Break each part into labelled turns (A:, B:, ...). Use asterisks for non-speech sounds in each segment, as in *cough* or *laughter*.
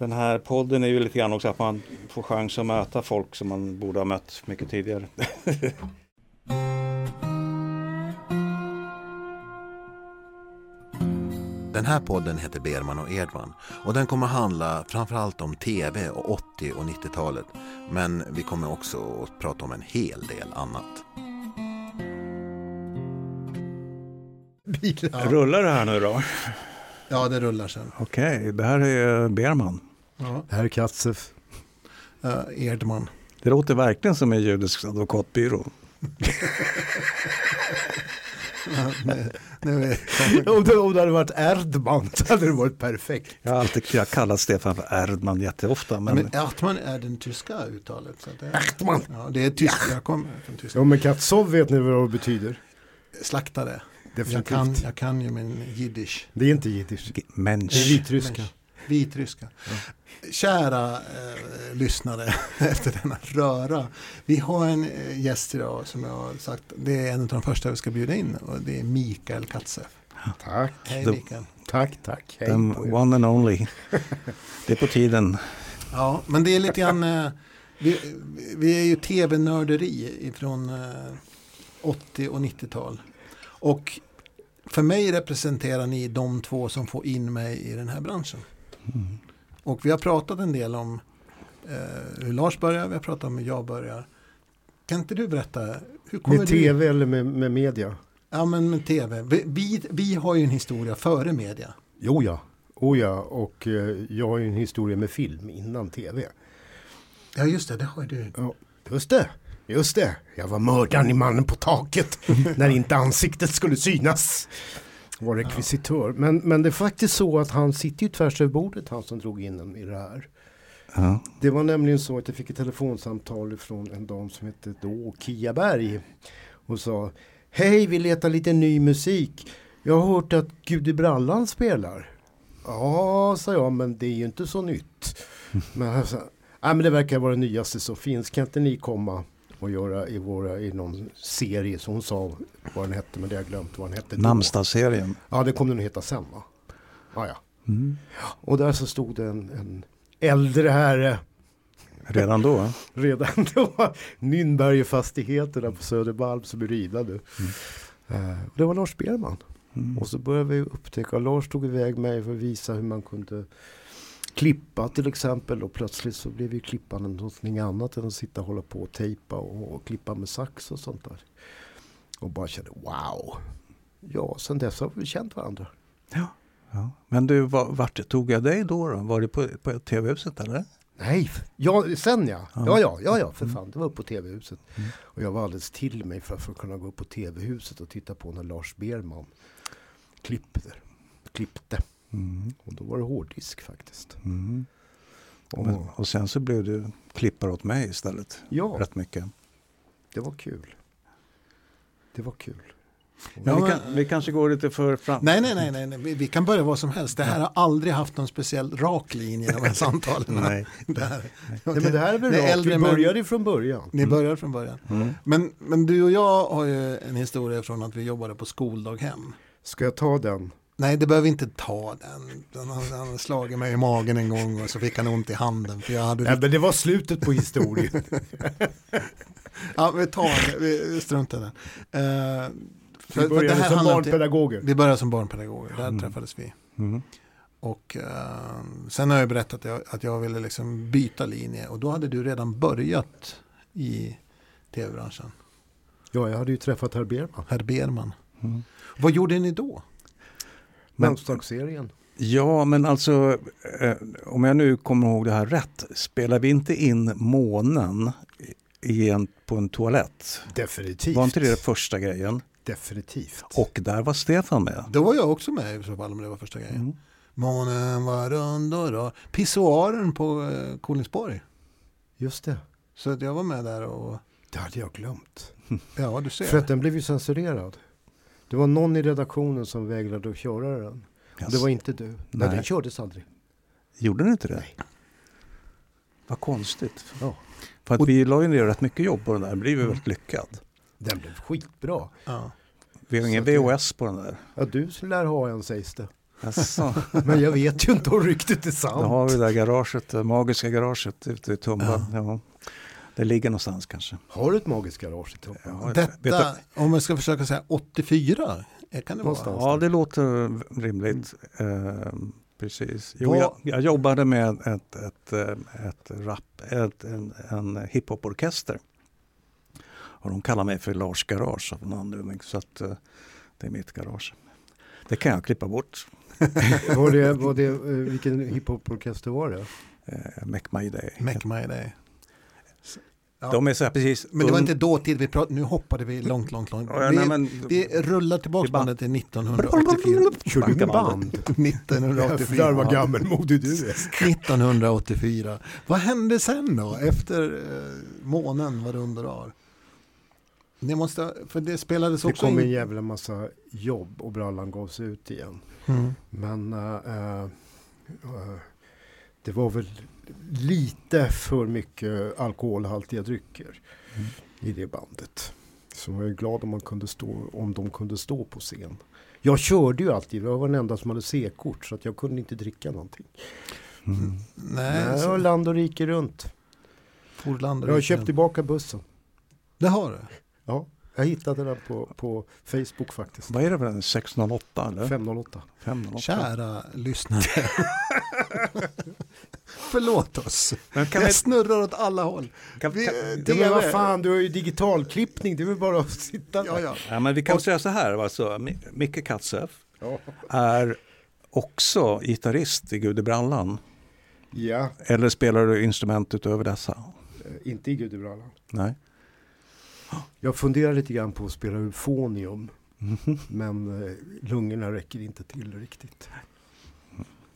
A: Den här podden är ju lite grann också att man får chans att möta folk som man borde ha mött mycket tidigare. *laughs*
B: Den här podden heter Berman och Edman och den kommer handla framförallt om tv och 80 och 90-talet. Men vi kommer också att prata om en hel del annat.
C: Bilar.
A: Rullar det här nu då?
C: Ja, det rullar sen.
A: Okej, det här är Berman.
C: Ja.
D: Herr Katzeff.
C: Uh, Erdman.
A: Det låter verkligen som en judisk advokatbyrå. *laughs*
C: Ja, nu, nu är, *laughs*
D: om, det, om det hade varit Erdman så hade det varit perfekt.
A: Jag har alltid jag har kallat Stefan för Erdman jätteofta. Men,
C: men Erdman är den tyska uttalet. Så det,
D: Erdman.
C: Ja, det är tyska. Jag kommer från tyska.
D: Ja men Katzov vet ni vad det betyder?
C: Slaktare. Jag kan, jag kan ju min jiddisch.
D: Det är inte jiddisch. Det är
A: Mensch.
D: Vitryska.
C: Vitryska. Kära eh, lyssnare *laughs* efter denna röra. Vi har en eh, gäst idag som jag har sagt. Det är en av de första vi ska bjuda in och det är Mikael Katzeff.
D: Tack.
C: Hej
A: Då-
C: Mikael.
D: Tack, tack. Hej
A: The one and only. *laughs* Det är på tiden.
C: Ja, men det är lite grann. Eh, vi, vi är ju tv-nörderi från eh, 80 och 90-tal. Och för mig representerar ni de två som får in mig i den här branschen. Och vi har pratat en del om eh, hur Lars börjar, vi har pratat om hur jag börjar. Kan inte du berätta?
D: Med
C: du?
D: tv eller med, med media?
C: Ja, men med tv. Vi, vi, vi har ju en historia före media.
D: Jo ja. Oh ja, och eh, jag har ju en historia med film innan tv.
C: Ja, just det, det har du.
D: Ja, just det. Just det. Jag var mördaren i mannen på taket. *laughs* när inte ansiktet skulle synas. Var rekvisitör. Men, men det är faktiskt så att han sitter ju tvärs över bordet, han som drog in en i det här.
A: Ja.
D: Det var nämligen så att jag fick ett telefonsamtal från en dam som hette då Kia Berg. Och sa Hej, vi letar lite ny musik. Jag har hört att Gud i brallan spelar. Ja, sa jag, men det är ju inte så nytt. *laughs* Men Nej, men det verkar vara det nyaste som finns. Kan inte ni komma och göra i, våra, i någon serie? Så hon sa vad den hette, men det har jag glömt vad den hette.
A: Namnsdagsserien.
D: Ja, det kommer den att heta sen va? Ja, ja.
A: Mm.
D: Och där så stod det en, en äldre herre
A: Redan då? *laughs*
D: redan då. Nynbergefastigheterna på Södermalm som är rivade. Eh, det var Lars Berman.
A: Mm.
D: Och så började vi upptäcka, Lars tog iväg mig för att visa hur man kunde klippa till exempel. Och plötsligt så blev ju klippandet någonting annat än att sitta och hålla på och tejpa och, och klippa med sax och sånt där. Och bara kände wow. Ja, sen dess har vi känt varandra.
A: Ja. Men du, var- vart tog jag dig då? då? Var det på, på TV-huset eller?
D: Nej, ja, sen ja.
A: Ja.
D: Ja, ja, ja, ja för
A: Mm.
D: fan. Det var upp på TV-huset.
A: Mm.
D: Och jag var alldeles till mig för, för att kunna gå upp på TV-huset och titta på när Lars Berman klippte. klippte.
A: Mm.
D: Och då var det hårddisk faktiskt.
A: Mm.
D: Och,
A: Men, och sen så blev du klippare åt mig istället.
D: ja,
A: Rätt mycket.
D: det var kul. Det var kul.
A: Men vi, kan, vi kanske går lite för fram.
C: Nej, nej, nej, nej, nej. Vi, vi kan börja vad som helst. Det här har aldrig haft någon speciell rak linje i de här *laughs* samtalen.
A: Nej. *laughs*
C: Det här.
D: Nej, men det här är väl rakt. Vi började från början.
C: Ni börjar från början.
A: Mm.
C: Men, men du och jag har ju en historia från att vi jobbade på skoldaghem.
D: Ska jag ta den?
C: Nej, det behöver vi inte ta den. Han har slagit mig i magen en gång och så fick han ont i handen. För jag hade
D: Nej, men det var slutet på historien. *laughs*
C: Ja, vi tar det, vi struntar i den. Eh, för-
D: Vi började som barnpedagoger.
C: Vi började som barnpedagoger, där
A: Mm.
C: träffades vi.
A: Mm.
C: Och eh, sen har jag berättat att jag, att jag ville liksom byta linje och då hade du redan börjat i tv-branschen.
D: Ja, jag hade ju träffat herr Berman.
C: Herr Berman.
A: Mm.
C: Vad gjorde ni då?
A: Men-
D: Mönstagsserien.
A: Ja, men alltså eh, om jag nu kommer ihåg det här rätt. Spelar vi inte in månen i en, på en toalett?
D: Definitivt.
A: Var inte det den första grejen?
D: Definitivt.
A: Och där var Stefan med.
C: Då var jag också med i så fall om det var första grejen.
A: Mm.
C: Månen var rund och rör. Pissoaren på eh, Kolingsborg.
D: Just det.
C: Så att jag var med där och
D: Det hade jag glömt.
C: ja, du ser.
D: För att den blev ju censurerad. Det var någon i redaktionen som vägrade att köra den. Och Det var inte du. Nej,
A: Nej.
D: den kördes aldrig.
A: Gjorde ni inte det?
D: Nej.
A: Vad konstigt.
D: Ja.
A: För att vi la ju ner rätt mycket jobb på den där. Den blev ju väldigt lyckad.
D: Den blev skitbra.
C: ja.
A: Vi har ingen VHS på den där.
D: Ja, du lär ha en sägs det. *laughs* Men jag vet ju inte om ryktet är
A: då
D: sant.
A: har vi det där garaget, det magiska garaget ute i Tumba.
C: Ja.
A: Ja. Det ligger någonstans kanske.
D: Har du ett magiskt garage i Tumba?
A: Ja, vet
C: Detta, om jag ska försöka säga 84, eh, kan det vara?
A: Ja, det låter rimligt. Eh, precis. Jo, jag, jag jobbade med ett, ett, eh, ett rap, ett, en, en hiphoporkester. Och de kallar mig för Lars Garage av någon anledning. Så att, eh, det är mitt garage. Det kan jag klippa bort. *laughs*
D: Var det, var det, vilken *laughs* hiphoporkester var det?
A: Make My Day.
C: Make My Day. Ja.
A: De är så precis...
C: Men det var inte dåtid vi pratade, nu hoppade vi långt, långt, långt.
A: Ja,
C: vi,
A: nej, men,
C: vi rullar tillbaka bandet till 1984.
D: Körde du band?
C: 1984.
D: Jävlar vad gammelmodig du är. *laughs*
C: 1984. Vad hände sen då? Efter eh, månen var underbar. Det måste, för det spelades
D: Det
C: också
D: kom en jävla massa jobb och brallan gavs ut igen.
C: Mm.
D: Men äh, äh, det var väl lite för mycket alkoholhaltiga drycker
A: Mm.
D: i det bandet. Så jag är glad om, man kunde stå, om de kunde stå på scen. Jag körde ju alltid, jag var den enda som hade C-kort så att jag kunde inte dricka någonting.
A: Mm.
C: Nej,
D: jag
C: så,
D: var land och rike runt.
C: Forlander
D: Jag har köpt
C: den.
D: tillbaka bussen.
C: Det har du?
D: Ja, jag hittade den på, på Facebook faktiskt.
A: Vad är det för en 608 eller?
D: 508.
A: 508?
C: Kära lyssnare. *laughs* Förlåt oss.
A: Men kan
C: Jag
A: vi,
C: snurrar åt alla håll.
A: kan,
C: Vi,
A: kan,
D: Ja, men vad fan, du har ju digitalklippning, det är väl bara att sitta där.
C: Ja, ja.
A: ja, men vi kan säga så här, alltså, Mi- Micke Katzeff
D: Ja.
A: är också gitarrist i Gud i brallan.
D: ja,
A: Eller spelar du instrument utöver dessa?
D: eh, inte i Gudebrallan.
A: Nej.
D: Jag funderar lite grann på att spela eufonium,
A: Mhm.
D: men eh, lungorna räcker inte till riktigt.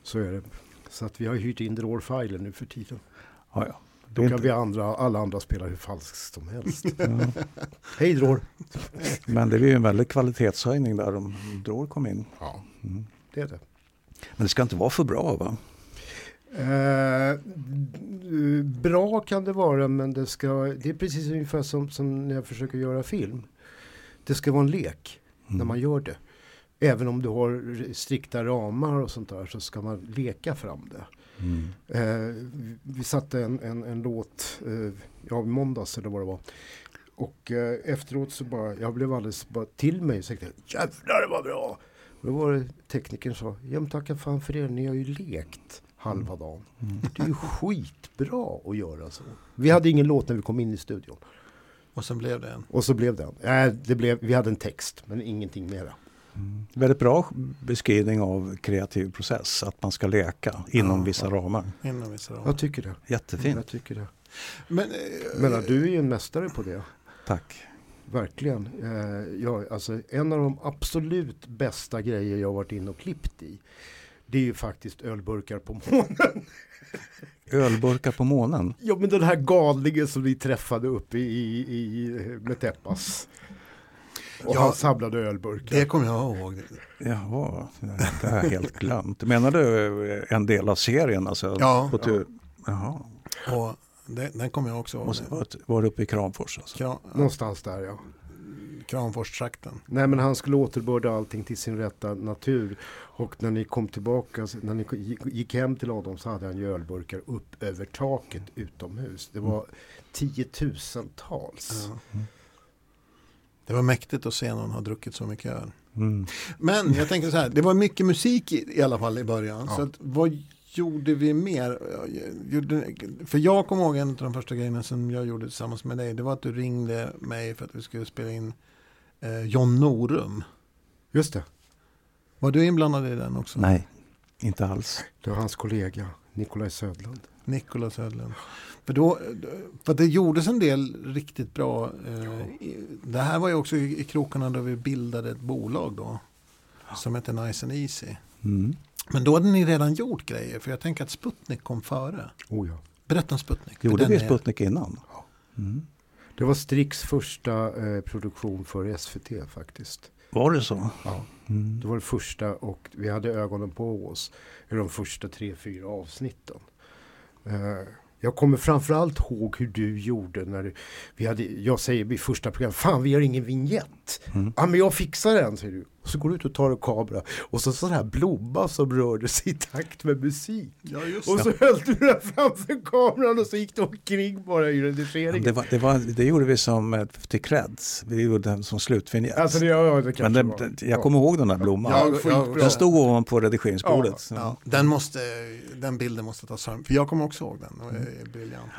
D: Så är det. Så att vi har hyrt in Drår-filer nu för tiden.
A: Ja, ja.
D: Då kan
A: inte-
D: vi andra, alla andra spela hur falskt som helst.
A: Ja. *laughs*
D: Hej Drår!
A: Men det är ju en väldig kvalitetshöjning där om Drår kom in.
D: Ja,
A: Mm.
D: det är det.
A: Men det ska inte vara för bra va?
D: Eh, bra kan det vara men det ska, det är precis ungefär som, som när jag försöker göra film. Det ska vara en lek
A: Mm.
D: när man gör det. Även om du har strikta ramar och sånt där så ska man leka fram det.
A: Mm.
D: Eh, vi- satte en, en, en låt, eh, ja i måndags eller vad det var. Och eh, efteråt så bara, jag blev alldeles bara till mig och tänkte jävlar vad bra. Och då var det teknikern sa, ja men tacka fan för det, ni har ju lekt halva dagen.
A: Mm.
D: Det är ju skitbra att göra så. Vi hade ingen låt när vi kom in i studion.
C: Och sen blev det en.
D: Och så blev den. Nej, det blev, vi hade en text men ingenting mera.
A: Mm. Väldigt bra beskrivning av kreativ process, att man ska leka inom
C: Ja,
A: vissa ramar.
C: Inom vissa ramar.
D: Jag tycker det.
A: Jättefint,
D: Jag tycker det.
C: Men, eh,
D: menar, du är ju en mästare på det.
A: tack.
D: Verkligen. Eh, ja, alltså, en av de absolut bästa grejer jag har varit inne och klippt i. Det är ju faktiskt ölburkar på månen. *laughs*
A: Ölburkar på månen.
D: Ja men den här galningen som vi träffade uppe i, i, i med Teppas. Och
C: Ja,
D: han samlade ölburkar.
C: det kommer jag ihåg.
A: Jaha, det har jag helt glömt. Menar du en del av serien? Alltså,
C: Ja.
A: på tur? Jaha,
C: Och det, den kommer jag också ihåg.
A: måste varit, var uppe i Kramfors alltså.
C: Kram,
D: Någonstans där ja.
C: Kramforstrakten.
D: Nej men han skulle återbörda allting till sin rätta natur. Och när ni kom tillbaka, när ni gick- hem till Adam så hade han ju ölburkar upp över taket utomhus. Det var tiotusentals.
C: Ja. Det var mäktigt att se någon ha druckit så mycket öl.
A: Mm.
C: Men jag tänker så här, det var mycket musik i, i alla fall i början.
D: Ja.
C: Så att, vad gjorde vi mer? För jag kommer ihåg en av de första grejerna som jag gjorde tillsammans med dig. Det var att du ringde mig för att vi skulle spela in eh, John Norum.
D: Just det,
C: Var du inblandad i den också?
A: Nej, inte alls.
D: det var hans kollega Nikolaj Södlund.
C: Nikolas Ödlund. För, då, för det gjordes en del riktigt bra. Eh, det här var ju också i, i krokarna då vi bildade ett bolag då. Som hette Nice and Easy.
A: Mm.
C: Men då hade ni redan gjort grejer. För jag tänker att Sputnik kom före.
D: Oh ja.
C: Berätta om Sputnik.
A: Gjorde vi
C: är-
A: Sputnik innan? Mm.
D: Det var Strix första eh, produktion för SVT faktiskt.
A: Var det så?
D: Ja.
A: Mm.
D: Det var det första och vi hade ögonen på oss i de första tre, fyra avsnitten. Eh, jag kommer framförallt ihåg hur du gjorde när du, vi hade, jag säger i första programmet, fan vi har ingen vignett.
A: Mm.
D: Ja men jag fixar den säger du. Och så går du ut och tar en kamera och så sån här blomma som rörde sig i takt med musik.
C: Ja, just
D: Och så höll du den framför kameran och så gick du omkring bara i redigeringen.
A: Det, var, det, var, det gjorde vi som eh, till creds. Vi gjorde den som slutvinjett.
D: Alltså det, ja, det
A: Men den, den, jag kommer ihåg den där blomman.
C: Ja.
A: Den stod ovanpå redigeringsbordet.
C: Ja, den, måste, den bilden måste tas fram. För jag kommer också ihåg den. Och det är briljant.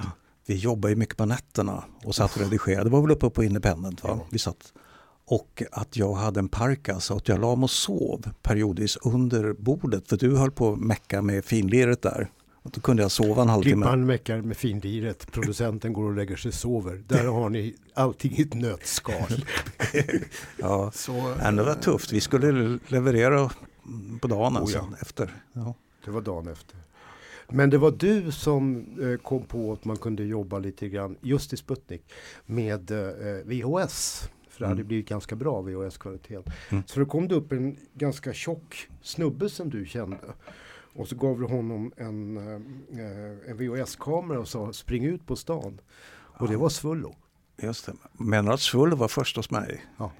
A: Vi jobbade ju mycket på nätterna och satt och redigerade. Det var väl uppe på Independent va? Vi satt. Och att jag hade en parka så att jag la mig och sov periodvis under bordet. För du höll på att mecka med finliret där. Och då kunde jag sova en halvtimme.
D: Klippan meckar med finliret, producenten går och lägger sig och sover. Där har ni allting i ett nötskal. *laughs*
A: Ja,
C: Så,
A: men det var tufft. Vi skulle leverera på dagen
D: Oh,
A: alltså,
D: ja.
A: efter. Ja.
D: Det var dagen efter. Men det var du som eh, kom på att man kunde jobba lite grann, just i Sputnik, med eh, VHS. För det hade
A: Mm.
D: blivit ganska bra VHS-kvaliteten.
A: Mm.
D: Så då kom det upp en ganska tjock snubbe som du kände. Och så gav du honom en, eh, en VHS-kamera och sa spring ut på stan. Och det
A: Ja.
D: var Svullo.
A: Just det. Menar att Svull var först hos mig?
C: ja,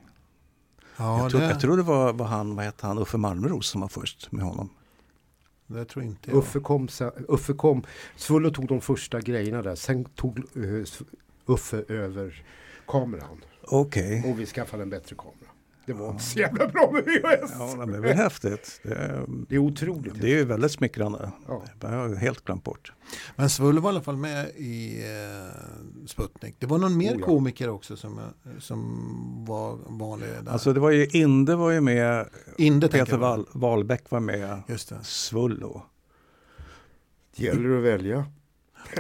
A: jag, tror,
C: det,
A: jag tror det var, var han, vad hette han, Uffe Malmros som var först med honom.
C: det tror inte jag.
D: Uffe kom, sen, Uffe kom, Svullo tog de första grejerna där. Sen tog eh, Uffe över kameran.
A: Okej.
D: Och vi skaffade en bättre kamera. Det var inte så jävla bra med VHS.
A: Ja, men det är väl häftigt. Det är,
D: Det är otroligt.
A: det är ju väldigt smickrande.
D: Ja.
A: Det har jag helt glömt bort.
C: Men Svull var i alla fall med i eh, Sputnik. Det var någon mer
D: Oh, ja.
C: komiker också som, eh, som var vanlig där.
A: Alltså det var ju, Inde var ju med,
C: Inde
A: Peter
C: jag.
A: Wall, Wahlbeck var med,
C: Just det.
A: Svullo.
D: Gäller det att välja.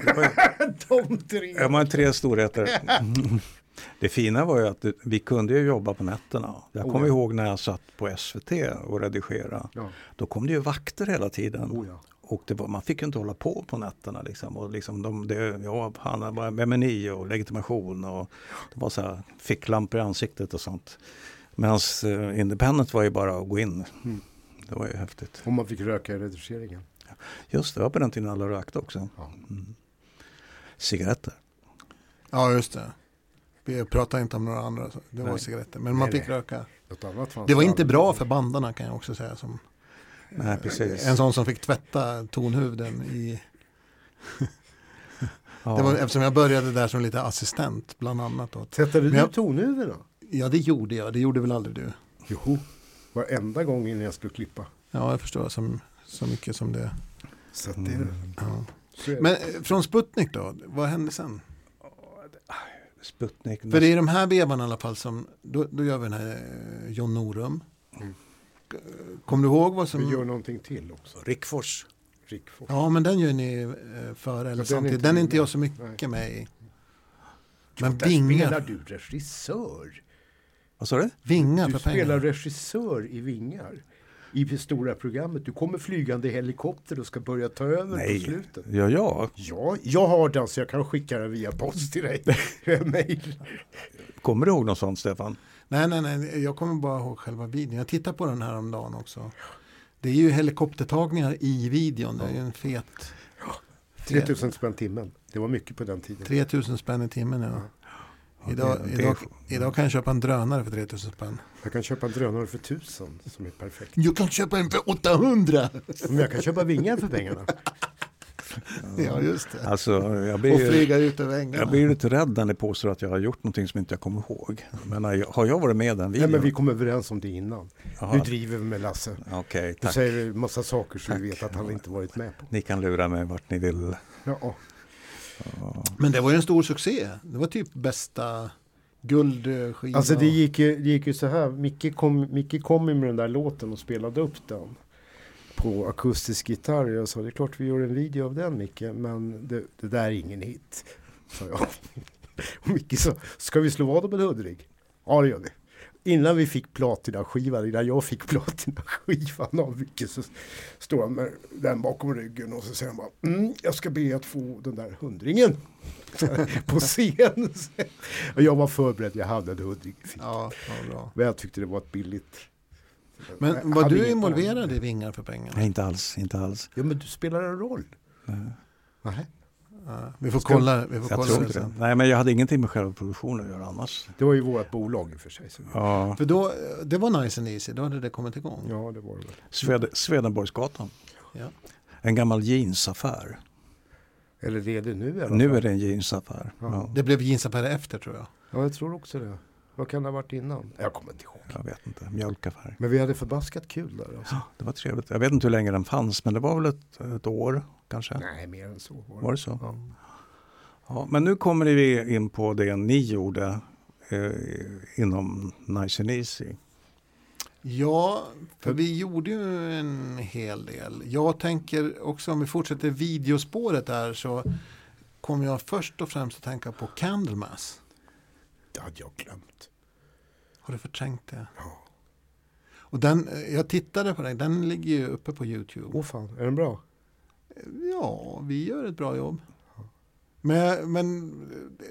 A: Det var, ju- *laughs*
D: De tre.
A: det var tre storheter. *laughs* Det fina var ju att det- vi kunde ju jobba på nätterna. Jag
D: Oh,
A: kommer
D: ja.
A: ihåg när jag satt på SVT och redigerade.
D: Ja.
A: Då kom det ju vakter hela tiden.
D: Oh, ja.
A: Och det var, man fick ju inte hålla på på nätterna. Liksom. Och liksom de, det, ja, han var meny och legitimation och det var så här ficklampor i ansiktet och sånt. Medan uh, Independent var ju bara att gå in.
D: Mm.
A: Det var ju häftigt.
D: Och man fick röka i redigeringen.
A: Just det, det var på den tiden alla rökte också.
D: Ja.
A: Mm. Cigaretter.
C: Ja, just det. Vi pratar inte om några andra. Det var
A: Nej.
C: cigaretter. Men man
D: Nej,
C: fick
D: nej.
C: röka. Det var inte bra för bandarna kan jag också säga. Som,
A: Nej, precis.
C: En sån som fick tvätta tonhuvuden i... *laughs*
A: Ja.
C: Det var, eftersom jag började där som lite assistent bland annat.
D: Tvättade du
C: jag-
D: tonhuvudena?
C: Ja, det gjorde jag. Det gjorde väl aldrig du?
D: Jo. Varenda gång innan jag skulle klippa.
C: Ja, jag förstår. Som, så mycket som det.
D: Så att det,
A: Mm.
C: Ja. Men eh, från Sputnik då? Vad hände sen?
A: Sputnik.
C: För det är de här vevarna i alla fall som, då, då gör vi den här eh, John Norum.
D: Mm.
C: Kommer du ihåg vad
D: vi gör
C: som...
D: någonting till också.
A: Rickfors.
D: Rickfors.
C: Ja, men den gör ni eh, före eller
D: den är
C: samtidigt.
D: inte
C: Den är inte jag så mycket med i. Men
D: Där spelar
C: vingar,
D: du regissör.
A: Vad sa du?
C: vingar
D: Du
C: för
D: spelar
C: pengar.
D: regissör i Vingar. I det stora programmet. Du kommer flygande i helikopter och ska börja ta över på
A: Nej,
D: slutet.
A: ja, ja.
D: Ja, jag har den så jag kan skicka den via post till dig. *laughs* Mail.
A: Kommer du ihåg något sånt Stefan?
C: Nej, nej, nej. Jag kommer bara ihåg själva videon. Jag tittar på den här om dagen också. Det är ju helikoptertagningar i videon. Det är ju en fet...
D: 3000 spänn timmen. Det var mycket på den tiden.
C: 3000 spänn i timmen. Ja.
A: Ja,
C: Idag,
A: det- det-
C: idag, idag kan jag köpa en drönare för 3000 spänn.
D: Jag kan köpa en drönare för 1000 som är perfekt.
C: Jag kan köpa en för 800!
D: Men jag kan köpa vingar för pengarna. *laughs*
C: Ja, just det.
A: Alltså, jag
C: Och
A: blir,
C: flyga ut över ängarna.
A: jag blir lite rädd när ni påstår att jag har gjort någonting som inte jag kommer ihåg. Men har- jag varit med i den
D: Nej,
A: videon?
D: men vi kom överens om det innan.
A: Jaha,
D: Nu driver vi med Lasse.
A: Okej,
D: Du
A: tack.
D: säger en massa saker som
A: Tack.
D: vi vet att han inte varit med på.
A: Ni kan lura mig vart ni vill.
D: Ja.
C: Men det var ju en stor succé. Det var typ bästa guldskiva.
D: Alltså det gick, ju, det gick ju så här. Micke kom, Micke kom med den där låten och spelade upp den. På akustisk gitarr. Jag sa det är klart vi gör en video av den Micke. Men det, det där är ingen hit. Sa jag. *laughs* Och Micke sa, ska vi slå vad om en hundring? Ja det gör vi. Innan vi fick platinaskivan, innan jag fick platinaskivan av Micke så står han med den bakom ryggen och så säger han bara mm, jag ska be att få den där hundringen *laughs* på scen. Och jag var förberedd, jag hade en hundring.
C: Ja, ja, bra.
D: Men jag tyckte det var ett billigt. Jag
C: Men var du involverad i Vingar för pengar?
A: Nej, inte alls, inte alls.
D: Ja men du spelar en roll.
A: Nej.
D: Nej.
C: Ja, vi får
D: Ska-
C: kolla, vi får
A: Jag
C: kolla det sen.
A: Nej, men jag hade ingenting med själva produktionen att göra annars.
D: Det var ju vårt bolag i och för sig.
A: Ja,
C: För då, det var nice and easy, då hade det kommit igång.
D: Ja, det var det väl.
A: Sved Swedenborgsgatan.
C: Ja.
A: En gammal jeansaffär.
D: Eller det är det nu i alla
A: Nu
D: fall.
A: är det en jeansaffär.
D: Ja.
A: Ja.
C: Det blev jeansaffärer efter tror jag.
D: Ja, jag tror också det. Vad kan det ha varit innan? Jag kommer inte ihåg.
A: Jag vet inte, mjölkaffär.
D: Men vi hade förbaskat kul där alltså.
A: Ja, det var trevligt. Jag vet inte hur länge den fanns, men det var väl ett, ett år kanske.
D: Nej, mer än så var
A: Var det så?
D: Ja.
A: Ja, men nu kommer vi in på det ni gjorde eh, inom Nice and Easy.
C: Ja, för vi gjorde ju en hel del. Jag tänker också om vi fortsätter videospåret där så kommer jag först och främst att tänka på Candlemass.
D: Det hade jag glömt.
C: Har du förträngt det?
D: Ja.
C: Och den, eh, jag tittade på den, den ligger ju uppe på YouTube.
D: Åh fan, är den bra?
C: Ja, vi gör ett bra jobb. Men, men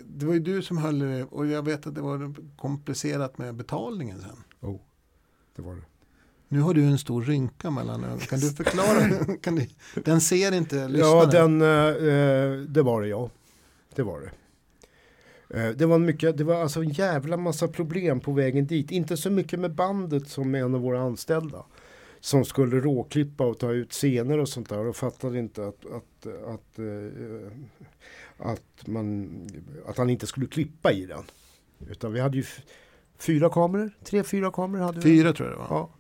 C: det var ju du som höll det och jag vet att det var komplicerat med betalningen sen.
D: Oh, det var det.
C: Nu har du en stor rynka mellan ögonen. Kan du förklara? *laughs* kan du, den ser inte lyssnaren.
D: Ja, den, eh, det var det ja. Det var det. Eh, Det var, mycket, det var alltså en jävla massa problem på vägen dit. Inte så mycket med bandet som med en av våra anställda. Som skulle råklippa och ta ut scener och sånt där. Och fattade inte att, att, att, eh, att, man, att han inte skulle klippa i den. Utan vi hade ju fyra kameror. Tre, fyra kameror hade vi.
C: Fyra tror jag det var.
D: Ja,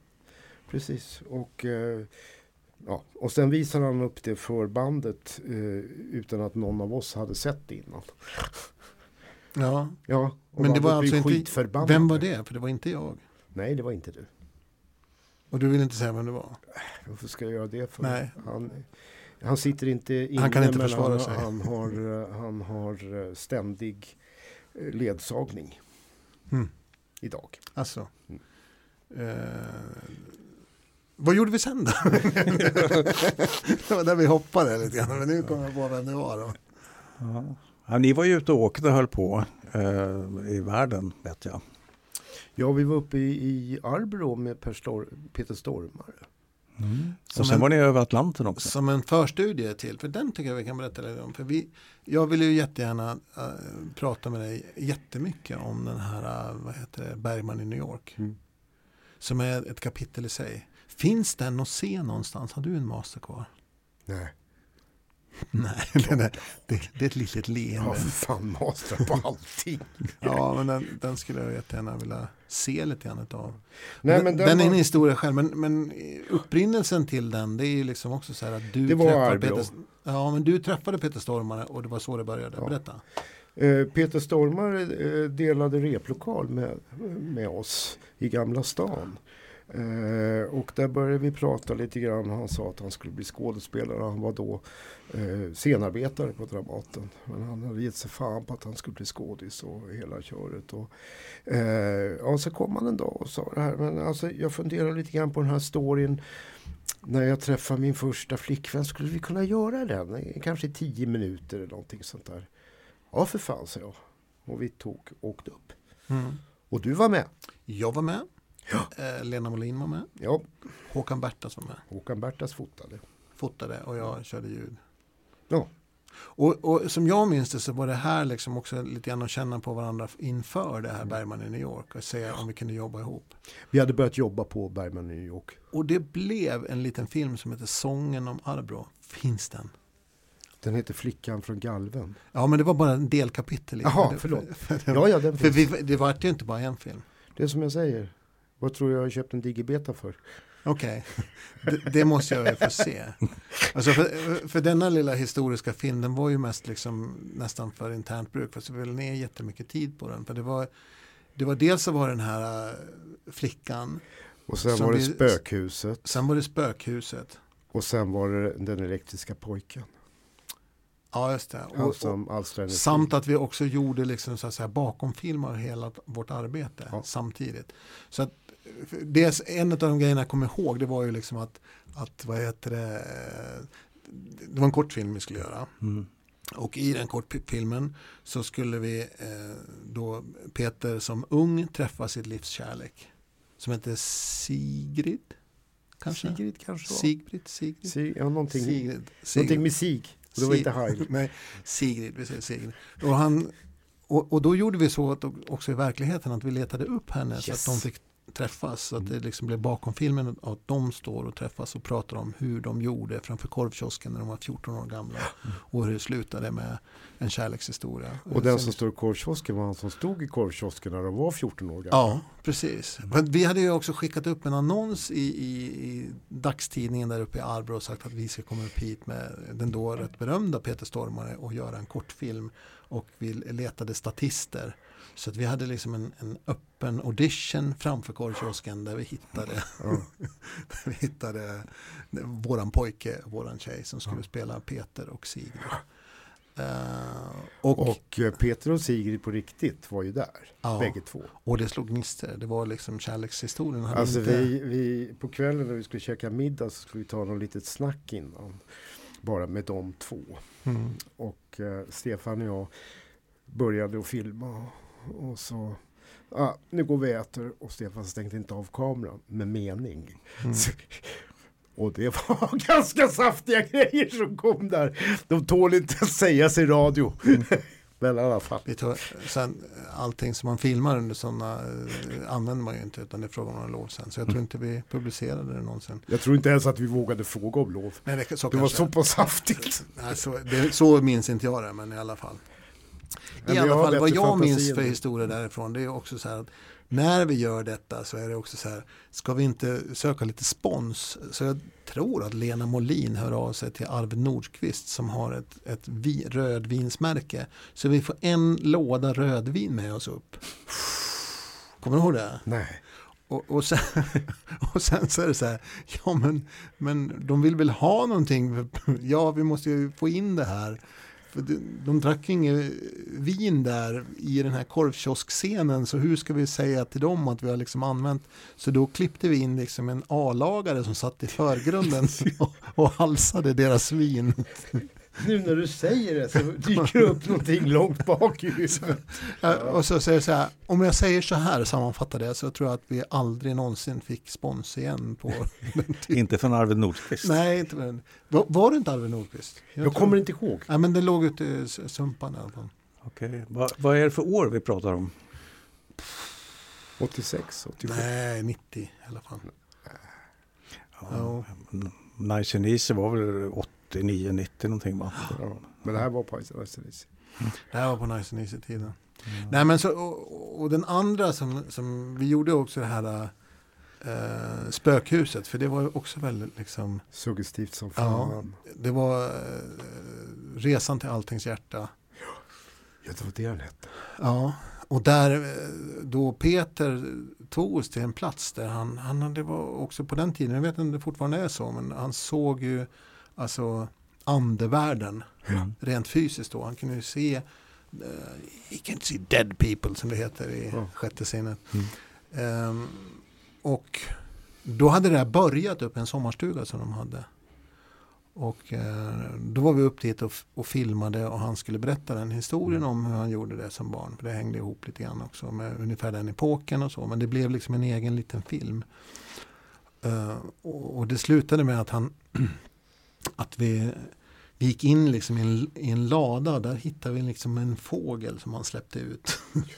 D: precis. Och, eh, ja. och sen visar han upp det för bandet eh, utan att någon av oss hade sett det innan.
C: Ja.
D: Ja,
C: Men det var alltså inte... Vem var det? För det var inte jag.
D: Nej, det var inte du.
C: Och du vill inte säga vem det var?
D: Varför ska jag göra det för?
C: Nej.
D: Han, han sitter inte inne
C: Han kan inte
D: men
C: försvara
D: han,
C: sig.
D: Han har, eh, han har eh, ständig eh, ledsagning
C: Mm.
D: idag.
C: Alltså.
D: Mm.
C: Eh, vad gjorde vi sen då? *laughs* det var där vi hoppade lite grann. Men nu kommer jag på vem det var då.
A: Ja. Ja, ni var ju ute och åkte och höll på eh, i världen, vet jag.
D: Ja, vi var uppe i, i Arbro med per Stor, Peter Stormare.
C: Som
A: och sen
C: en-
A: var ni över Atlanten också.
C: Som en förstudie till, för den tycker jag vi kan berätta lite om. För vi, jag vill ju jättegärna äh, prata med dig jättemycket om den här, äh, vad heter det, Bergman i New York.
D: Mm.
C: Som är ett kapitel i sig. Finns den att se någonstans? Har du en master kvar?
D: Nej. *laughs*
C: Nej, *laughs* den är, det, det är ett litet leende.
D: för fan mastrat på allting. *laughs*
C: Ja, men den, den skulle jag jättegärna vilja se lite grann av.
D: Nej,
C: den,
D: men
C: den, är
D: var-
C: en historia själv, men, men upprinnelsen till den det är ju liksom också så här att du
D: Det var
C: träffade
D: Arbro.
C: Peter, ja, men du träffade Peter Stormare och det var så det började.
D: Ja.
C: Berätta.
D: Eh, Peter Stormare eh, delade replokal med, med oss i Gamla stan. Eh, och där började vi prata lite grann. Han sa att han skulle bli skådespelare. Han var då eh, scenarbetare på Dramaten. Men han hade gett sig fan på att han skulle bli skådis och hela köret. Och, eh, ja, så kom han en dag och sa det här. Men alltså, jag funderar lite grann på den här storyn. När jag träffade min första flickvän, skulle vi kunna göra den? Kanske tio minuter eller någonting sånt där. Ja för fan, sa jag. Och vi tog åkte upp.
C: Mm.
D: Och du var med.
C: Jag var med. Eh, Lena Molin var med.
D: Ja,
C: Håkan Bertas var med.
D: Håkan Bertas fotade.
C: Fotade och jag körde ljud.
D: Ja.
C: Och, och som jag minns det så var det här liksom också lite grann att känna på varandra inför det här Bergman i New York och se om vi kunde jobba ihop.
D: Vi hade börjat jobba på Bergman i New York.
C: Och det blev en liten film som heter Sången om Arbro. Finns den?
D: Den heter Flickan från Galven.
C: Ja men det var bara en delkapitel.
D: Jaha,
C: för
D: förlåt.
C: För, *laughs* för,
D: Ja, ja, den
C: för
D: finns.
C: vi, det var ju inte bara en film.
D: Det är som jag säger. Vad tror du jag har köpt en digibeta för?
C: Okej, det, det måste jag väl få se. Alltså för, för denna lilla historiska film, den var ju mest liksom nästan för internt bruk. Fast vi väl ner jättemycket tid på den. För det var, det var dels så var den här äh, flickan,
D: Och sen var det
C: vi-
D: spökhuset.
C: sen var det spökhuset.
D: Och sen var det den elektriska pojken.
C: Ja, just det. Och, och, samt att vi också gjorde liksom så att säga bakomfilm av hela vårt arbete
D: Ja.
C: samtidigt. Så att dels en av de grejerna jag kommer ihåg det var ju liksom att, att vad heter det, det var en kortfilm vi skulle göra.
A: Mm.
C: Och i den kortfilmen så skulle vi eh, då Peter som ung träffa sitt livs kärlek. Som heter Sigrid. Kanske?
D: Sigrid kanske.
C: Sigrid, Sigrid.
D: Sig, ja, någonting,
C: Sigrid.
D: någonting
C: Sigrid.
D: med sig. Och det var inte Heil. *laughs*
C: Nej, Sigrid, vi säger Sigrid. Och, han, och, och då gjorde vi så att också i verkligheten att vi letade upp henne så
D: Yes.
C: att de fick träffas. Så att det liksom blev bakom filmen att de står och träffas och pratar om hur de gjorde framför korvkiosken när de var 14 år gamla. Och hur det slutade med en kärlekshistoria.
D: Och den
C: Så-
D: som står i korvkiosken var han som stod i korvkiosken när de var 14 år gamla.
C: Ja, precis. Men vi hade ju också skickat upp en annons i, i, i dagstidningen där uppe i Arbro och sagt att vi ska komma upp hit med den då rätt berömda Peter Stormare och göra en kortfilm. Och vi letade statister. Så vi hade liksom en, en öppen audition framför korvkiosken där vi hittade, *laughs* där vi hittade våran pojke, våran tjej som skulle spela Peter och Sigrid. Eh, och, och,
D: Och eh, Peter och Sigrid på riktigt var ju där.
C: Ja.
D: Bägge två.
C: det slog gnistor. Det var liksom kärlekshistorien.
D: Alltså
C: inte-
D: vi, vi, på kvällen när vi skulle käka middag så skulle vi ta något litet snack innan. Bara med de två.
C: Mm.
D: Och eh, Stefan och jag började att filma. Och så, ah, nu går vi och äter. Och Stefan stängde inte av kameran med mening.
C: Mm.
D: Så, *laughs* och det var *laughs* ganska saftiga grejer som kom där. De tål inte att sägas i radio. *laughs* Men i alla fall.
C: Vi tar, sen, allting som man filmar under sådana eh, använder man ju inte utan det är fråga om lov sen. Så jag tror inte vi publicerade det någonsin.
D: Jag tror inte ens att vi vågade fråga om lov.
C: Nej, det,
D: Det var så pass saftigt.
C: Nej, så, det, så minns inte jag det, men i alla fall.
D: Men
C: I alla fall, vad jag minns för historia därifrån, det är också så här att när vi gör detta så är det också så här, ska vi inte söka lite spons? Så jag tror att Lena Molin hör av sig till Arvid Nordqvist som har ett, ett vi, rödvinsmärke. Så vi får en låda rödvin med oss upp. Kommer du ihåg det?
D: Nej.
C: Och, och, sen, *laughs* och sen så är det så här, ja men, men de vill väl ha någonting, ja vi måste ju få in det här. För de, drack inget vin där i den här korvkioskscenen så hur ska vi säga till dem att vi har liksom använt. Så då klippte vi in liksom en A-lagare som satt i förgrunden *laughs* och, och halsade deras vin. *laughs*
D: Nu när du säger det så dyker det upp någonting långt bak i huvudet.
C: Ja, Och så säger jag så här, om jag säger så här sammanfattar det så tror jag att vi aldrig någonsin fick spons igen på.
A: Inte från Arvid Nordqvist.
C: Nej, inte men, var, var det inte Arvid Nordqvist?
D: Jag
C: tror-
D: kommer inte ihåg.
C: Nej, men det låg ute i Sumpan i alla fall.
A: Okej. Vad, vad är det för år vi pratar om?
D: 86, 87.
C: Nej, 90 i alla fall. Ja.
A: Nice and Easy var väl 89, 90 någonting va?
D: Ja, men det här var på Iceland.
C: Det här var på Nice and Easy-tiden. Nej, men så, och, och den andra som, som vi gjorde också det här eh, spökhuset. För det var också väldigt liksom,
D: Suggestivt som
C: Ja.
D: fan.
C: det var eh, resan till alltings hjärta.
D: Ja, det var det den hette.
C: Ja, och där eh, då Peter tog oss till en plats där han, han det var också på den tiden, jag vet inte om det fortfarande är så, men han såg ju alltså andevärlden
A: Mm.
C: rent fysiskt då. Han kunde ju se, uh, he can see dead people som det heter i
D: Ja.
C: sjätte sinnet.
A: Mm.
C: Ehm, och då hade det här börjat upp i en sommarstuga som de hade. Och eh, då var vi upp dit och, och filmade och han skulle berätta den historien om hur han gjorde det som barn. För det hängde ihop lite grann också med ungefär den epoken och så. Men det blev liksom en egen liten film. Eh, och, och det slutade med att han att vi, vi gick in liksom i, en, i en lada och där hittade vi liksom en fågel som han släppte ut.
D: Det. *laughs*